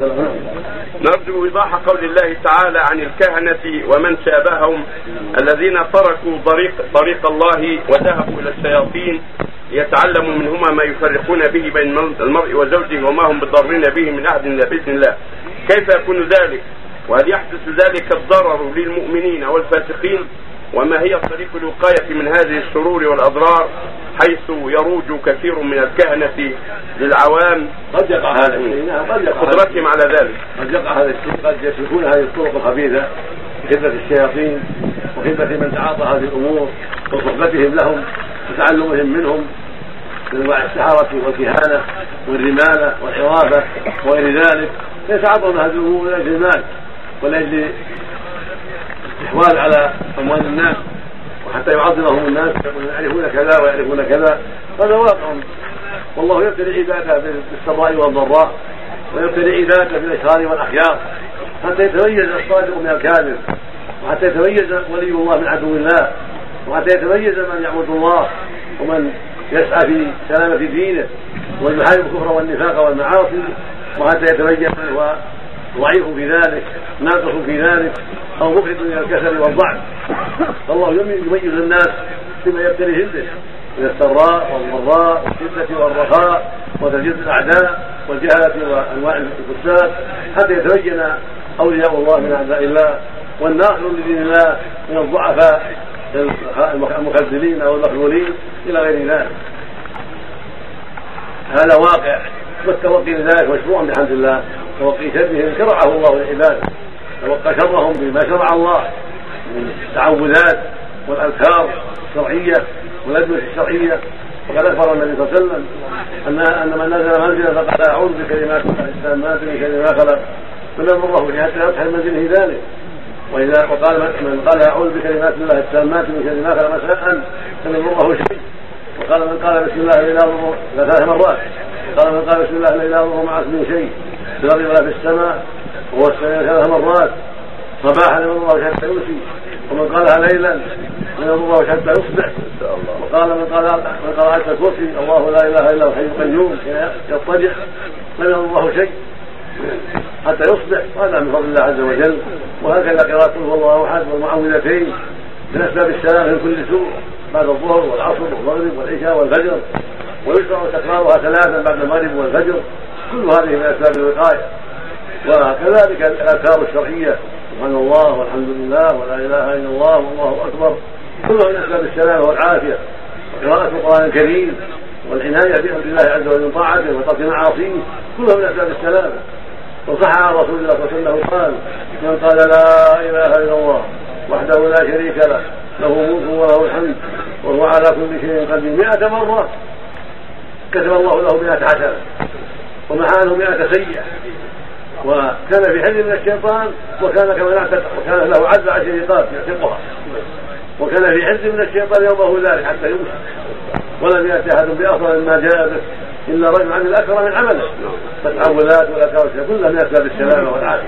نرجو إيضاح قول الله تعالى عن الكهنة ومن شابههم الذين تركوا طريق طريق الله وذهبوا إلى الشياطين ليتعلموا منهما ما يفرقون به بين المرء وزوجه وما هم بضارين به من أحد إلا بإذن الله. كيف يكون ذلك؟ وهل يحدث ذلك الضرر للمؤمنين والفاسقين؟ وما هي طريق الوقاية من هذه الشرور والأضرار حيث يروج كثير من الكهنة للعوام؟ قد يقع هذا الشيء نعم قد يقع قدرتهم على ذلك. قد يقع هذا الشيء. قد يسلكون هذه الطرق الخبيثة بخدمة الشياطين وخدمة من تعاطى هذه الأمور وصحبتهم لهم وتعلمهم منهم من أنواع السحرة والكهانة والرمالة والعرافة وغير ذلك. يتعاطون هذه الأمور لأجل المال ولأجل الاستحواذ على أموال الناس وحتى يعظمهم الناس يعرفون كذا ويعرفون كذا هذا واقع. والله يبتلي عباده بالسراء والضراء ويبتلي عباده بالاشرار والأخيار حتى يتميز الصادق من الكاذب وحتى يتميز ولي الله من عدو الله وحتى يتميز من يعبد الله ومن يسعى في سلامة دينه والمحارم الكفر والنفاق والمعاصي وحتى يتميز من هو ضعيف في ذلك ناقص في ذلك أو مفرد من الكسل والضعف. فالله يميز الناس بما يبتليهم به من السراء والضراء والشدة والرخاء وتجديد الأعداء والجهله وأنواع الفساد حتى يتبين أولياء الله من أعداء الله والناصر لدين الله من الضعفاء المخذلين أو المخذولين إلى غير ذلك. هذا واقع والتوقي لذلك مشروع بحمد الله. توقي شرهم شرعه الله لعباده توقى شرهم بما شرع الله. من التعوذات والأذكار الشرعية والادويه الشرعية. وقد أخبر النبي صلى الله عليه وسلم ان أن من نزل منزلا فقد أعوذ بكلمات الله التامات من شر ما خلق. فلم يضره حتى يصحى منزله ذلك. واذا وقال من قال أعوذ بكلمات الله التامات من شر ما خلق. مساء. فلم يضره شيء. وقال من قال بسم الله لا يضر ثلاث مرات قال من قال بسم الله لا يضر مع اسم شيء. ولا في السماء السماء ثلاث مرات صباحا لمن الله حتى يمسي ومن قالها ليلا من الله حتى يصبح وقال من قال من قال حتى الكرسي الله لا إله إلا هو الحي القيوم يضطجع لم يضر الله شيء حتى يصبح وهذا من فضل الله عز وجل. وهكذا قراءة هو الله أحد والمعوذتين من أسباب السلام من كل سوء بعد الظهر والعصر والمغرب والعشاء والفجر. ويشرع تكرارها ثلاثا بعد المغرب والفجر. كل هذه من أسباب الوقاية. وكذلك الأذكار الشرعية. سبحان الله والحمد لله ولا إله إلا الله والله أكبر. كلها من أسباب السلامه والعافية. وقراءة القرآن الكريم والعناية بأمر الله عز وجل من طاعته وترك معاصيه. كلها من أسباب السلامه وصح عن رسول الله صلى الله عليه وسلم قال من قال لا إله إلا الله وحده لا شريك له. له ملك وله الحمد. وهو على كل شيء قدير. مئة مرة كتب الله له مئة حسنة ومحى عنه مئة سيئة وكان في حل من الشيطان وكان كما وكان له عز عشر رقاب يعتقها وكان في حل من الشيطان يومه ذلك حتى يمسك ولم يأتي أحد بأفضل مما جاء به إلا رجل أكثر من عمله. فالتعوذات والاذكار كلها من اسباب السلامه والعافية.